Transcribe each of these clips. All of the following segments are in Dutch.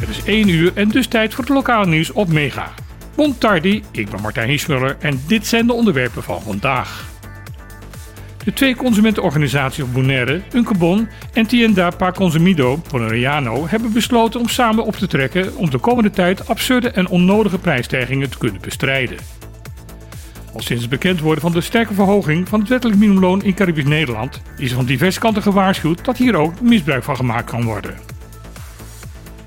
Het is 1 uur en dus tijd voor het lokale nieuws op Mega. Bon tardi, ik ben Martijn Hiesmuller en dit zijn de onderwerpen van vandaag. De twee consumentenorganisaties op Bonaire, Uncabon en Tienda Pa Consumido Bonaireano hebben besloten om samen op te trekken om de komende tijd absurde en onnodige prijsstijgingen te kunnen bestrijden. Al sinds het bekend worden van de sterke verhoging van het wettelijk minimumloon in Caribisch Nederland is van diverse kanten gewaarschuwd dat hier ook misbruik van gemaakt kan worden.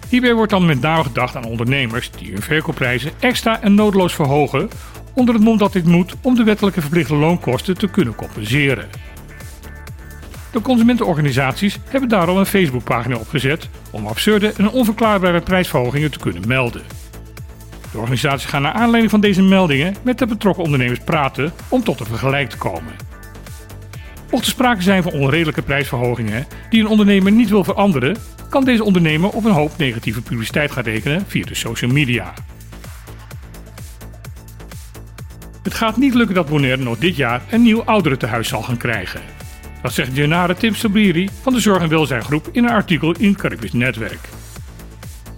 Hierbij wordt dan met name gedacht aan ondernemers die hun verkoopprijzen extra en noodloos verhogen onder het mom dat dit moet om de wettelijke verplichte loonkosten te kunnen compenseren. De consumentenorganisaties hebben daarom een Facebookpagina opgezet om absurde en onverklaarbare prijsverhogingen te kunnen melden. De organisaties gaan naar aanleiding van deze meldingen met de betrokken ondernemers praten om tot een vergelijk te komen. Mocht er sprake zijn van onredelijke prijsverhogingen die een ondernemer niet wil veranderen, kan deze ondernemer op een hoop negatieve publiciteit gaan rekenen via de social media. Het gaat niet lukken dat Bonaire nog dit jaar een nieuw ouderentehuis zal gaan krijgen. Dat zegt Janare Tim Sabiri van de Zorg- en Welzijngroep in een artikel in Caribisch Netwerk.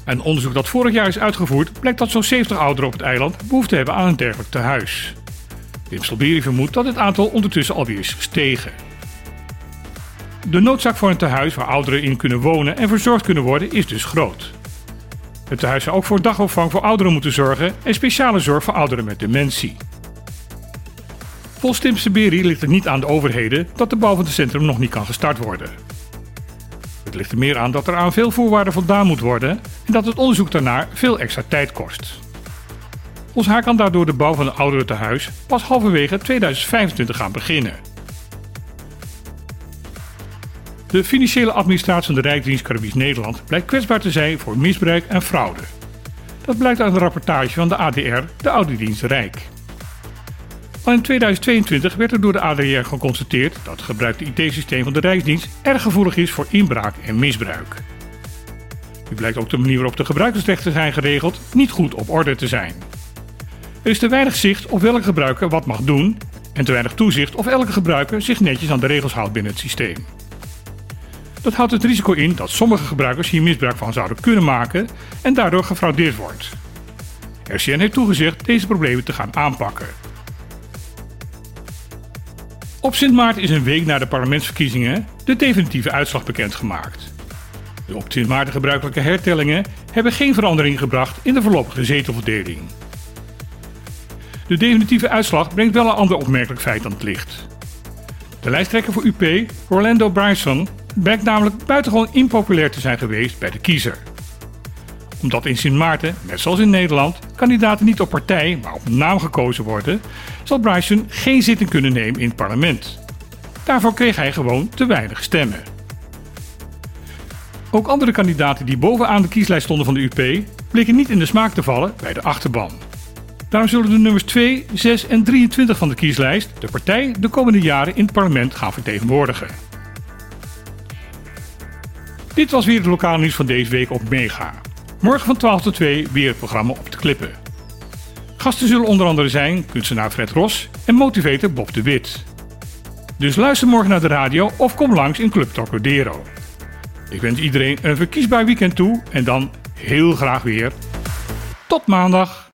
Een onderzoek dat vorig jaar is uitgevoerd blijkt dat zo'n 70 ouderen op het eiland behoefte hebben aan een dergelijk tehuis. Sabiri vermoedt dat het aantal ondertussen alweer is gestegen. De noodzaak voor een tehuis waar ouderen in kunnen wonen en verzorgd kunnen worden is dus groot. Het tehuis zou ook voor dagopvang voor ouderen moeten zorgen en speciale zorg voor ouderen met dementie. Volgens Tim ligt het niet aan de overheden dat de bouw van het centrum nog niet kan gestart worden. Het ligt er meer aan dat er aan veel voorwaarden voldaan moet worden en dat het onderzoek daarnaar veel extra tijd kost. Ons haar kan daardoor de bouw van een ouderentehuis pas halverwege 2025 gaan beginnen. De financiële administratie van de Rijksdienst Caribisch Nederland blijkt kwetsbaar te zijn voor misbruik en fraude. Dat blijkt uit een rapportage van de ADR, de Audidienst Rijk. Al in 2022 werd er door de ADR geconstateerd dat het gebruikte IT-systeem van de Rijksdienst erg gevoelig is voor inbraak en misbruik. Nu blijkt ook de manier waarop de gebruikersrechten zijn geregeld niet goed op orde te zijn. Er is te weinig zicht op welke gebruiker wat mag doen en te weinig toezicht of elke gebruiker zich netjes aan de regels houdt binnen het systeem. Dat houdt het risico in dat sommige gebruikers hier misbruik van zouden kunnen maken en daardoor gefraudeerd wordt. RCN heeft toegezegd deze problemen te gaan aanpakken. Op Sint Maarten is een week na de parlementsverkiezingen de definitieve uitslag bekendgemaakt. De op Sint Maarten gebruikelijke hertellingen hebben geen verandering gebracht in de voorlopige zetelverdeling. De definitieve uitslag brengt wel een ander opmerkelijk feit aan het licht. De lijsttrekker voor UP, Orlando Bryson, blijkt namelijk buitengewoon impopulair te zijn geweest bij de kiezer. Omdat in Sint Maarten, net zoals in Nederland, kandidaten niet op partij, maar op naam gekozen worden, zal Bryson geen zitting kunnen nemen in het parlement. Daarvoor kreeg hij gewoon te weinig stemmen. Ook andere kandidaten die bovenaan de kieslijst stonden van de UP bleken niet in de smaak te vallen bij de achterban. Daarom zullen de nummers 2, 6 en 23 van de kieslijst de partij de komende jaren in het parlement gaan vertegenwoordigen. Dit was weer het lokale nieuws van deze week op Mega. Morgen van 12 tot 2 weer het programma op de klippen. Gasten zullen onder andere zijn kunstenaar Fred Ros en motivator Bob de Wit. Dus luister morgen naar de radio of kom langs in Club Tocodero. Ik wens iedereen een verkiesbaar weekend toe en dan heel graag weer. Tot maandag!